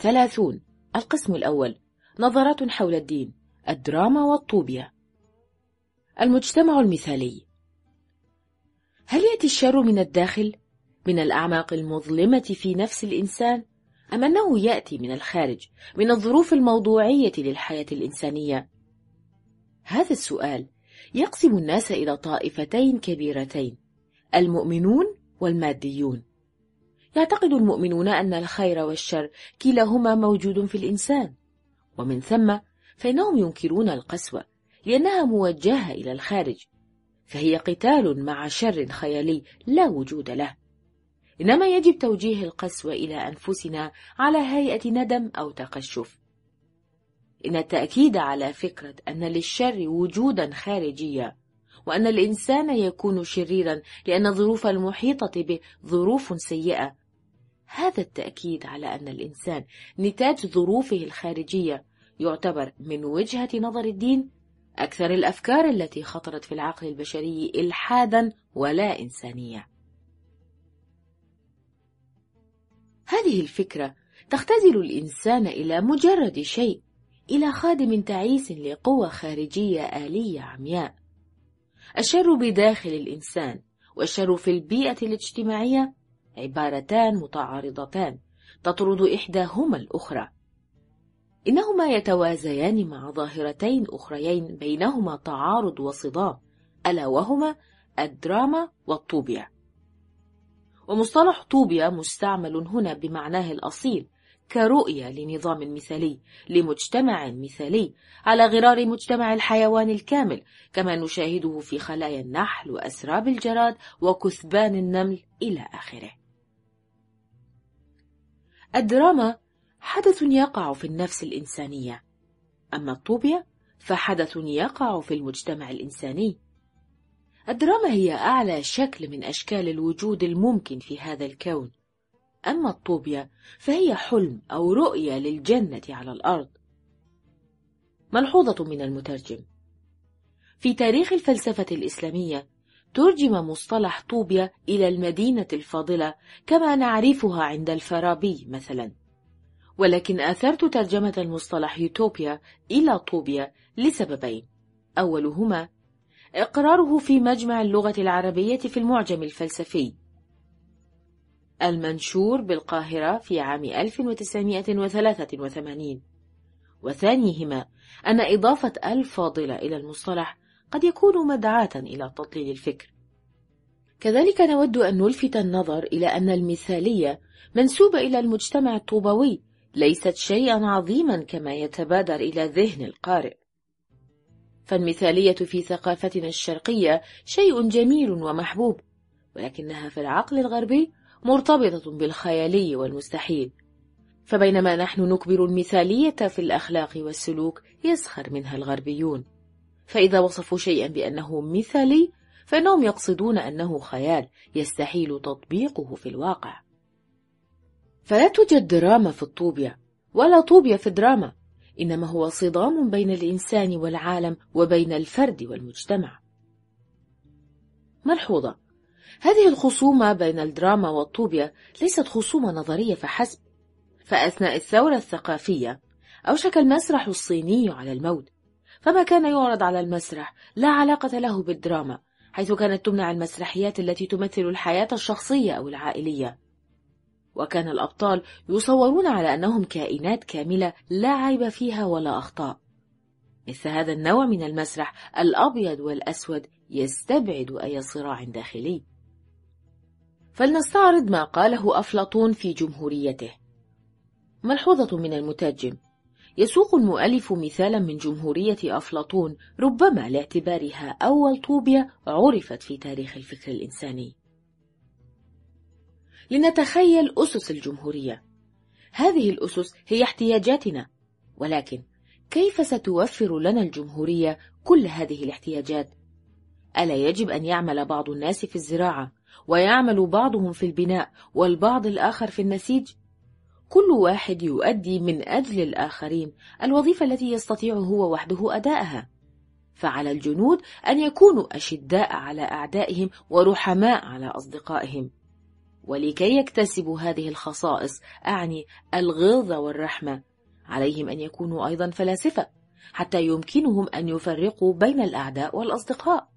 ثلاثون القسم الأول نظرات حول الدين الدراما والطوبيا المجتمع المثالي هل يأتي الشر من الداخل؟ من الأعماق المظلمة في نفس الإنسان؟ أم أنه يأتي من الخارج من الظروف الموضوعية للحياة الإنسانية؟ هذا السؤال يقسم الناس إلى طائفتين كبيرتين المؤمنون والماديون يعتقد المؤمنون أن الخير والشر كلاهما موجود في الإنسان. ومن ثم فإنهم ينكرون القسوة لأنها موجهة إلى الخارج فهي قتال مع شر خيالي لا وجود له. إنما يجب توجيه القسوة إلى أنفسنا على هيئة ندم أو تقشف. إن التأكيد على فكرة أن للشر وجودا خارجيا وأن الإنسان يكون شريرا لأن الظروف المحيطة به ظروف سيئة هذا التأكيد على أن الإنسان نتاج ظروفه الخارجية يعتبر من وجهة نظر الدين أكثر الأفكار التي خطرت في العقل البشري إلحادا ولا إنسانية. هذه الفكرة تختزل الإنسان إلى مجرد شيء إلى خادم تعيس لقوة خارجية آلية عمياء. الشر بداخل الإنسان والشر في البيئة الاجتماعية عبارتان متعارضتان تطرد إحداهما الأخرى. إنهما يتوازيان مع ظاهرتين أخريين بينهما تعارض وصدام ألا وهما الدراما والطوبيا. ومصطلح طوبيا مستعمل هنا بمعناه الأصيل كرؤية لنظام مثالي لمجتمع مثالي على غرار مجتمع الحيوان الكامل كما نشاهده في خلايا النحل وأسراب الجراد وكثبان النمل إلى آخره. الدراما حدث يقع في النفس الإنسانية. أما الطوبيا فحدث يقع في المجتمع الإنساني. الدراما هي أعلى شكل من أشكال الوجود الممكن في هذا الكون. أما الطوبيا فهي حلم أو رؤية للجنة على الأرض. ملحوظة من المترجم. في تاريخ الفلسفة الإسلامية ترجم مصطلح طوبيا إلى المدينة الفاضلة كما نعرفها عند الفارابي مثلا. ولكن آثرت ترجمة المصطلح يوتوبيا إلى طوبيا لسببين. أولهما إقراره في مجمع اللغة العربية في المعجم الفلسفي. المنشور بالقاهرة في عام 1983 وثانيهما أن إضافة الفاضلة إلى المصطلح قد يكون مدعاة إلى تضليل الفكر. كذلك نود أن نلفت النظر إلى أن المثالية منسوبة إلى المجتمع الطوبوي ليست شيئا عظيما كما يتبادر إلى ذهن القارئ. فالمثالية في ثقافتنا الشرقية شيء جميل ومحبوب ولكنها في العقل الغربي مرتبطة بالخيالي والمستحيل. فبينما نحن نكبر المثالية في الأخلاق والسلوك يسخر منها الغربيون. فإذا وصفوا شيئا بأنه مثالي فإنهم يقصدون أنه خيال يستحيل تطبيقه في الواقع. فلا توجد دراما في الطوبيا ولا طوبيا في الدراما إنما هو صدام بين الإنسان والعالم وبين الفرد والمجتمع. ملحوظة. هذه الخصومة بين الدراما والطوبيا ليست خصومة نظرية فحسب. فأثناء الثورة الثقافية أوشك المسرح الصيني على الموت. فما كان يعرض على المسرح لا علاقة له بالدراما حيث كانت تمنع المسرحيات التي تمثل الحياة الشخصية أو العائلية. وكان الأبطال يصورون على أنهم كائنات كاملة لا عيب فيها ولا أخطاء. مثل هذا النوع من المسرح الأبيض والأسود يستبعد أي صراع داخلي. فلنستعرض ما قاله أفلاطون في جمهوريته. ملحوظة من المترجم. يسوق المؤلف مثالا من جمهورية أفلاطون ربما لاعتبارها أول طوبيا عرفت في تاريخ الفكر الإنساني لنتخيل أسس الجمهورية هذه الأسس هي احتياجاتنا ولكن كيف ستوفر لنا الجمهورية كل هذه الاحتياجات؟ ألا يجب أن يعمل بعض الناس في الزراعة ويعمل بعضهم في البناء والبعض الآخر في النسيج؟ كل واحد يؤدي من أجل الآخرين. الوظيفة التي يستطيع هو وحده أداءها. فعلى الجنود أن يكونوا أشداء على أعدائهم ورحماء على أصدقائهم. ولكي يكتسبوا هذه الخصائص أعني الغلظة والرحمة. عليهم أن يكونوا أيضا فلاسفة حتى يمكنهم أن يفرقوا بين الأعداء والأصدقاء.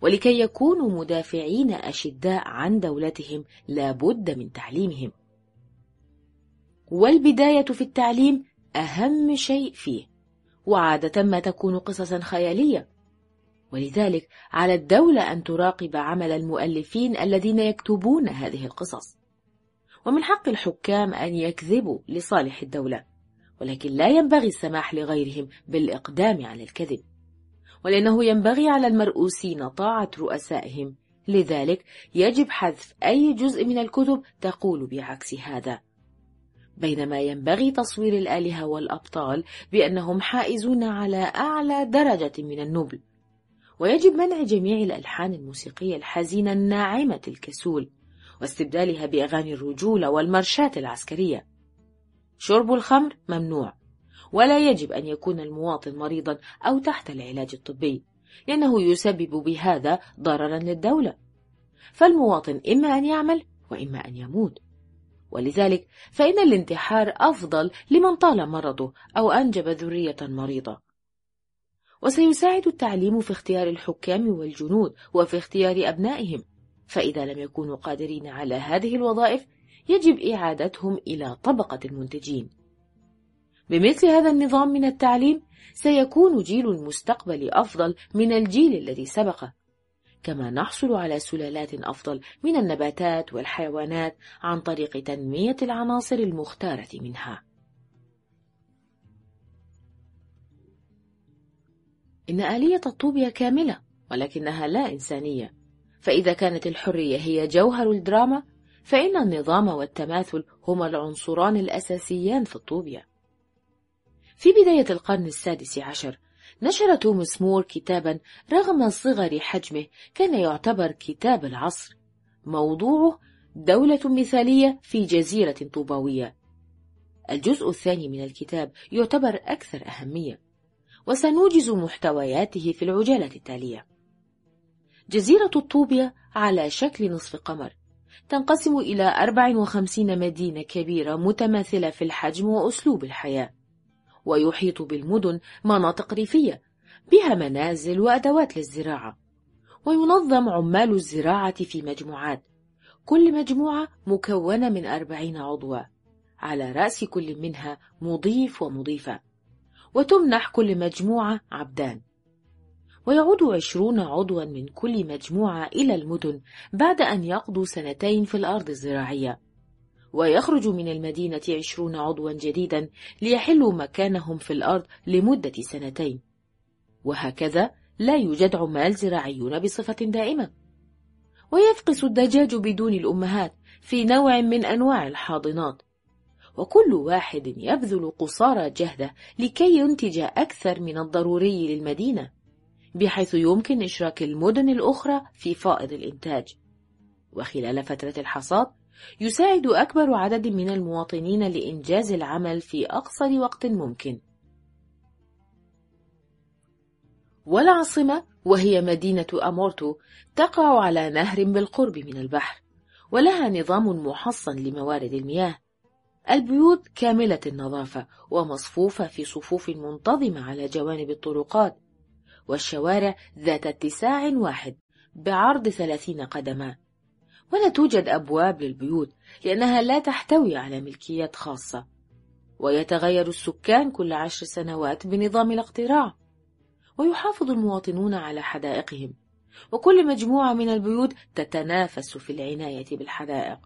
ولكي يكونوا مدافعين أشداء عن دولتهم لا بد من تعليمهم. والبداية في التعليم أهم شيء فيه وعادة ما تكون قصصا خيالية. ولذلك على الدولة أن تراقب عمل المؤلفين الذين يكتبون هذه القصص. ومن حق الحكام أن يكذبوا لصالح الدولة ولكن لا ينبغي السماح لغيرهم بالإقدام على الكذب. ولأنه ينبغي على المرؤوسين طاعة رؤسائهم لذلك يجب حذف أي جزء من الكتب تقول بعكس هذا. بينما ينبغي تصوير الآلهة والأبطال بأنهم حائزون على أعلى درجة من النبل. ويجب منع جميع الألحان الموسيقية الحزينة الناعمة الكسول واستبدالها بأغاني الرجولة والمرشات العسكرية. شرب الخمر ممنوع ولا يجب أن يكون المواطن مريضا أو تحت العلاج الطبي لأنه يسبب بهذا ضررا للدولة. فالمواطن إما أن يعمل وإما أن يموت. ولذلك فإن الانتحار أفضل لمن طال مرضه أو أنجب ذرية مريضة. وسيساعد التعليم في اختيار الحكام والجنود وفي اختيار أبنائهم. فإذا لم يكونوا قادرين على هذه الوظائف يجب إعادتهم إلى طبقة المنتجين. بمثل هذا النظام من التعليم سيكون جيل المستقبل أفضل من الجيل الذي سبقه. كما نحصل على سلالات أفضل من النباتات والحيوانات عن طريق تنمية العناصر المختارة منها. إن آلية الطوبية كاملة ولكنها لا إنسانية. فإذا كانت الحرية هي جوهر الدراما فإن النظام والتماثل هما العنصران الأساسيان في الطوبية في بداية القرن السادس عشر نشر توماس مور كتابا رغم صغر حجمه كان يعتبر كتاب العصر. موضوعه دولة مثالية في جزيرة طوباوية. الجزء الثاني من الكتاب يعتبر أكثر أهمية. وسنوجز محتوياته في العجالة التالية. جزيرة الطوبية على شكل نصف قمر. تنقسم إلى 54 مدينة كبيرة متماثلة في الحجم وأسلوب الحياة. ويحيط بالمدن مناطق ريفية بها منازل وأدوات للزراعة. وينظم عمال الزراعة في مجموعات كل مجموعة مكونة من أربعين عضوا على رأس كل منها مضيف ومضيفة. وتمنح كل مجموعة عبدان. ويعود عشرون عضوا من كل مجموعة إلى المدن بعد أن يقضوا سنتين في الأرض الزراعية. ويخرج من المدينة عشرون عضوا جديدا ليحلوا مكانهم في الأرض لمدة سنتين. وهكذا لا يوجد عمال زراعيون بصفة دائمة. ويفقس الدجاج بدون الأمهات في نوع من أنواع الحاضنات. وكل واحد يبذل قصارى جهده لكي ينتج أكثر من الضروري للمدينة بحيث يمكن إشراك المدن الأخرى في فائض الإنتاج. وخلال فترة الحصاد يساعد أكبر عدد من المواطنين لإنجاز العمل في أقصر وقت ممكن. والعاصمة وهي مدينة أمورتو تقع على نهر بالقرب من البحر ولها نظام محصن لموارد المياه. البيوت كاملة النظافة ومصفوفة في صفوف منتظمة على جوانب الطرقات والشوارع ذات اتساع واحد بعرض ثلاثين قدما. ولا توجد أبواب للبيوت لأنها لا تحتوي على ملكيات خاصة. ويتغير السكان كل عشر سنوات بنظام الاقتراع. ويحافظ المواطنون على حدائقهم. وكل مجموعة من البيوت تتنافس في العناية بالحدائق.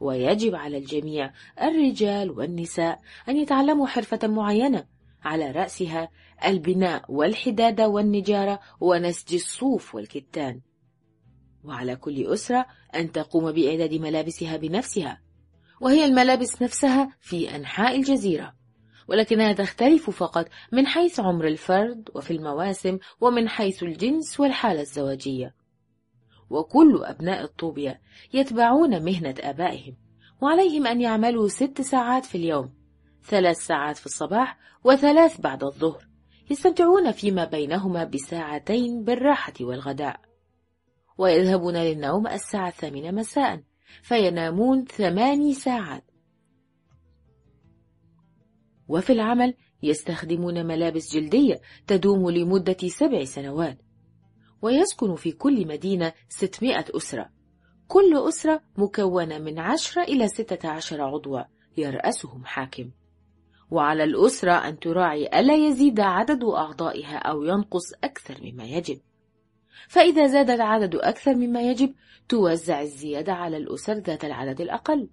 ويجب على الجميع الرجال والنساء أن يتعلموا حرفة معينة على رأسها البناء والحدادة والنجارة ونسج الصوف والكتان. وعلى كل أسرة أن تقوم بإعداد ملابسها بنفسها وهي الملابس نفسها في أنحاء الجزيرة. ولكنها تختلف فقط من حيث عمر الفرد وفي المواسم ومن حيث الجنس والحالة الزواجية. وكل أبناء الطوبية يتبعون مهنة آبائهم وعليهم أن يعملوا ست ساعات في اليوم ثلاث ساعات في الصباح وثلاث بعد الظهر يستمتعون فيما بينهما بساعتين بالراحة والغداء. ويذهبون للنوم الساعة الثامنة مساء فينامون ثماني ساعات. وفي العمل يستخدمون ملابس جلدية تدوم لمدة سبع سنوات ويسكن في كل مدينة 600 أسرة. كل أسرة مكونة من عشرة إلى ستة عشر عضوا يرأسهم حاكم. وعلى الأسرة أن تراعي ألا يزيد عدد أعضائها أو ينقص أكثر مما يجب. فإذا زاد العدد أكثر مما يجب توزع الزيادة على الأسر ذات العدد الأقل.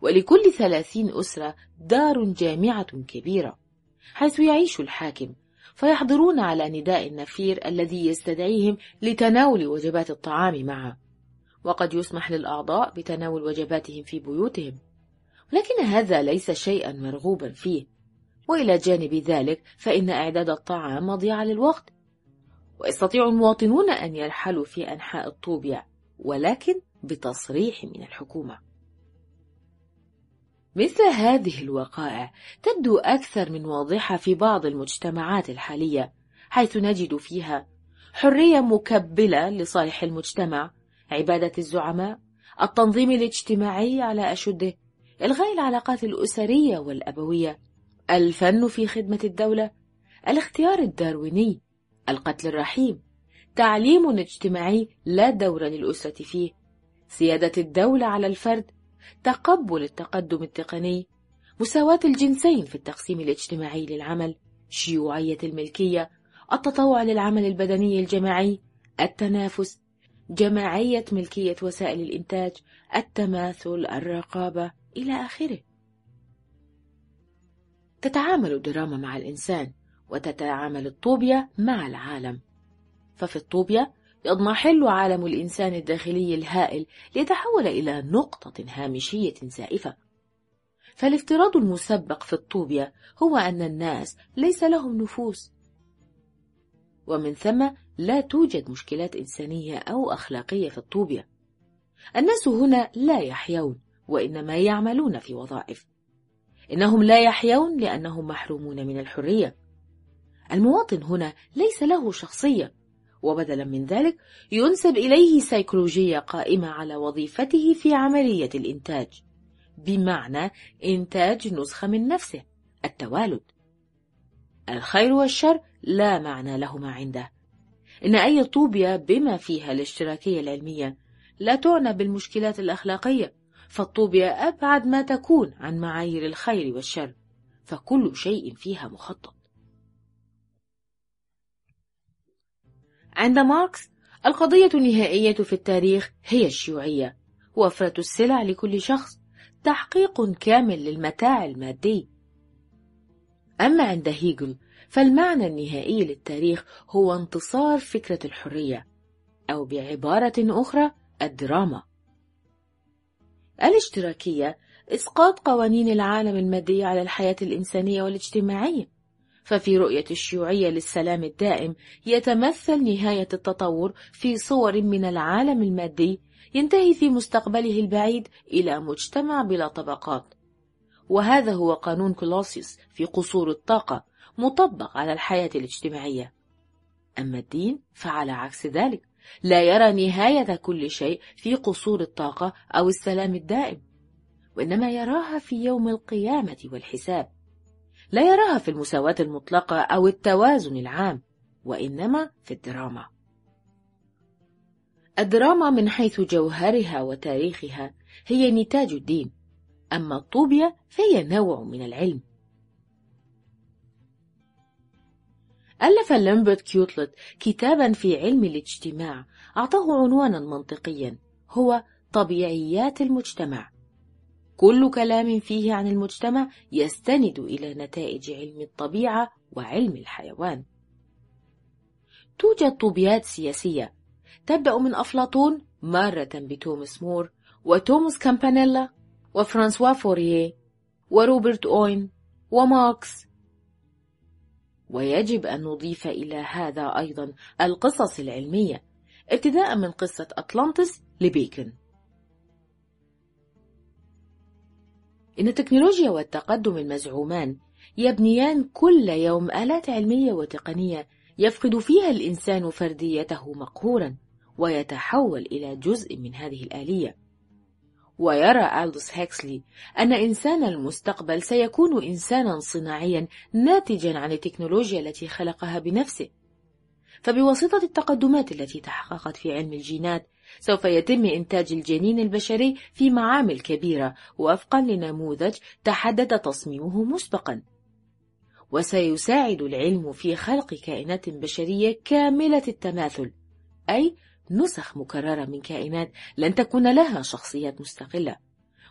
ولكل ثلاثين أسرة دار جامعة كبيرة. حيث يعيش الحاكم فيحضرون على نداء النفير الذي يستدعيهم لتناول وجبات الطعام معه. وقد يسمح للأعضاء بتناول وجباتهم في بيوتهم. لكن هذا ليس شيئا مرغوبا فيه. وإلى جانب ذلك فإن إعداد الطعام مضيعة للوقت. ويستطيع المواطنون أن يرحلوا في أنحاء الطوبية ولكن بتصريح من الحكومة. مثل هذه الوقائع تبدو أكثر من واضحة في بعض المجتمعات الحالية حيث نجد فيها حرية مكبلة لصالح المجتمع عبادة الزعماء التنظيم الاجتماعي على أشده إلغاء العلاقات الأسرية والأبوية الفن في خدمة الدولة الاختيار الدارويني القتل الرحيم تعليم اجتماعي لا دور للأسرة فيه. سيادة الدولة على الفرد تقبل التقدم التقني. مساواة الجنسين في التقسيم الاجتماعي للعمل. شيوعية الملكية التطوع للعمل البدني الجماعي. التنافس جماعية ملكية وسائل الإنتاج. التماثل الرقابة إلى آخره. تتعامل الدراما مع الإنسان. وتتعامل الطوبيا مع العالم. ففي الطوبيا يضمحل عالم الإنسان الداخلي الهائل ليتحول إلى نقطة هامشية زائفة فالافتراض المسبق في الطوبيا هو أن الناس ليس لهم نفوس. ومن ثم لا توجد مشكلات إنسانية أو أخلاقية في الطوبيا. الناس هنا لا يحيون وإنما يعملون في وظائف. إنهم لا يحيون لأنهم محرومون من الحرية. المواطن هنا ليس له شخصية وبدلا من ذلك ينسب إليه سيكولوجية قائمة على وظيفته في عملية الإنتاج بمعنى إنتاج نسخة من نفسه التوالد. الخير والشر لا معنى لهما عنده. إن أي طوبية بما فيها الاشتراكية العلمية لا تعنى بالمشكلات الأخلاقية فالطوبية أبعد ما تكون عن معايير الخير والشر فكل شيء فيها مخطط. عند ماركس القضية النهائية في التاريخ هي الشيوعية. وفرة السلع لكل شخص تحقيق كامل للمتاع المادي. أما عند هيجل فالمعنى النهائي للتاريخ هو انتصار فكرة الحرية أو بعبارة أخرى الدراما. الاشتراكية إسقاط قوانين العالم المادي على الحياة الإنسانية والاجتماعية. ففي رؤية الشيوعية للسلام الدائم يتمثل نهاية التطور في صور من العالم المادي ينتهي في مستقبله البعيد إلى مجتمع بلا طبقات. وهذا هو قانون كلوسيوس في قصور الطاقة مطبق على الحياة الاجتماعية. أما الدين فعلى عكس ذلك لا يرى نهاية كل شيء في قصور الطاقة أو السلام الدائم وإنما يراها في يوم القيامة والحساب. لا يراها في المساواة المطلقة أو التوازن العام وإنما في الدراما. الدراما من حيث جوهرها وتاريخها هي نتاج الدين أما الطوبيا فهي نوع من العلم. ألف لمبرت كيوتلت كتابا في علم الاجتماع أعطاه عنوانا منطقيا هو طبيعيات المجتمع. كل كلام فيه عن المجتمع يستند إلى نتائج علم الطبيعة وعلم الحيوان. توجد طوبيات سياسية تبدأ من أفلاطون مرة بتوماس مور وتوماس كامبانيلا وفرانسوا فوريه وروبرت أوين وماركس. ويجب أن نضيف إلى هذا أيضا القصص العلمية ابتداء من قصة أطلانتس لبيكن. إن التكنولوجيا والتقدم المزعومان يبنيان كل يوم آلات علمية وتقنية يفقد فيها الإنسان فرديته مقهورا ويتحول إلى جزء من هذه الآلية. ويرى ألدوس هيكسلي أن إنسان المستقبل سيكون إنسانا صناعيا ناتجا عن التكنولوجيا التي خلقها بنفسه. فبواسطة التقدمات التي تحققت في علم الجينات سوف يتم إنتاج الجنين البشري في معامل كبيرة وفقا لنموذج تحدد تصميمه مسبقا. وسيساعد العلم في خلق كائنات بشرية كاملة التماثل أي نسخ مكررة من كائنات لن تكون لها شخصيات مستقلة.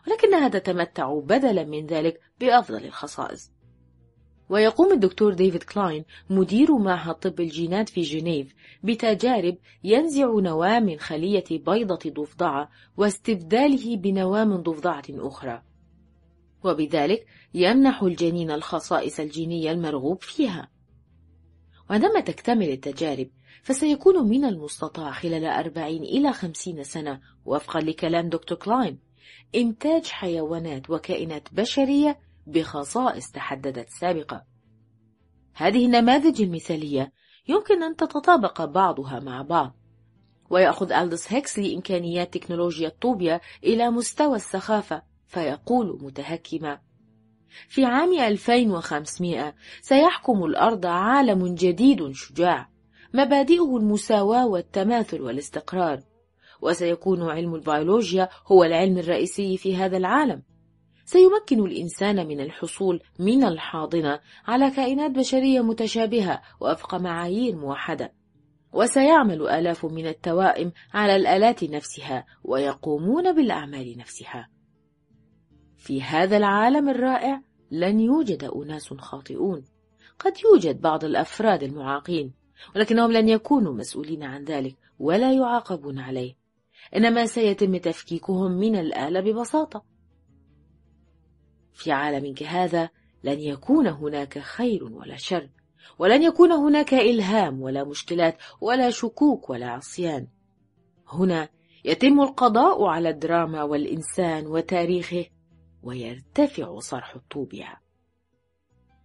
ولكنها تتمتع بدلا من ذلك بأفضل الخصائص. ويقوم الدكتور ديفيد كلاين مدير معهد طب الجينات في جنيف بتجارب ينزع نواة من خلية بيضة ضفدعة واستبداله بنواة من ضفدعة أخرى. وبذلك يمنح الجنين الخصائص الجينية المرغوب فيها. وعندما تكتمل التجارب فسيكون من المستطاع خلال أربعين إلى خمسين سنة. وفقا لكلام دكتور كلاين إنتاج حيوانات وكائنات بشرية بخصائص تحددت سابقا هذه النماذج المثالية يمكن أن تتطابق بعضها مع بعض ويأخذ ألدس هيكسلي إمكانيات تكنولوجيا الطوبيا إلى مستوى السخافة فيقول متهكما في عام 2500 سيحكم الأرض عالم جديد شجاع مبادئه المساواة والتماثل والاستقرار وسيكون علم البيولوجيا هو العلم الرئيسي في هذا العالم. سيمكن الإنسان من الحصول من الحاضنة على كائنات بشرية متشابهة وفق معايير موحدة. وسيعمل آلاف من التوائم على الآلات نفسها ويقومون بالأعمال نفسها. في هذا العالم الرائع لن يوجد أناس خاطئون. قد يوجد بعض الأفراد المعاقين ولكنهم لن يكونوا مسؤولين عن ذلك ولا يعاقبون عليه. إنما سيتم تفكيكهم من الآلة ببساطة. في عالم كهذا لن يكون هناك خير ولا شر ولن يكون هناك إلهام ولا مشكلات ولا شكوك ولا عصيان. هنا يتم القضاء على الدراما والإنسان وتاريخه ويرتفع صرح الطوبعة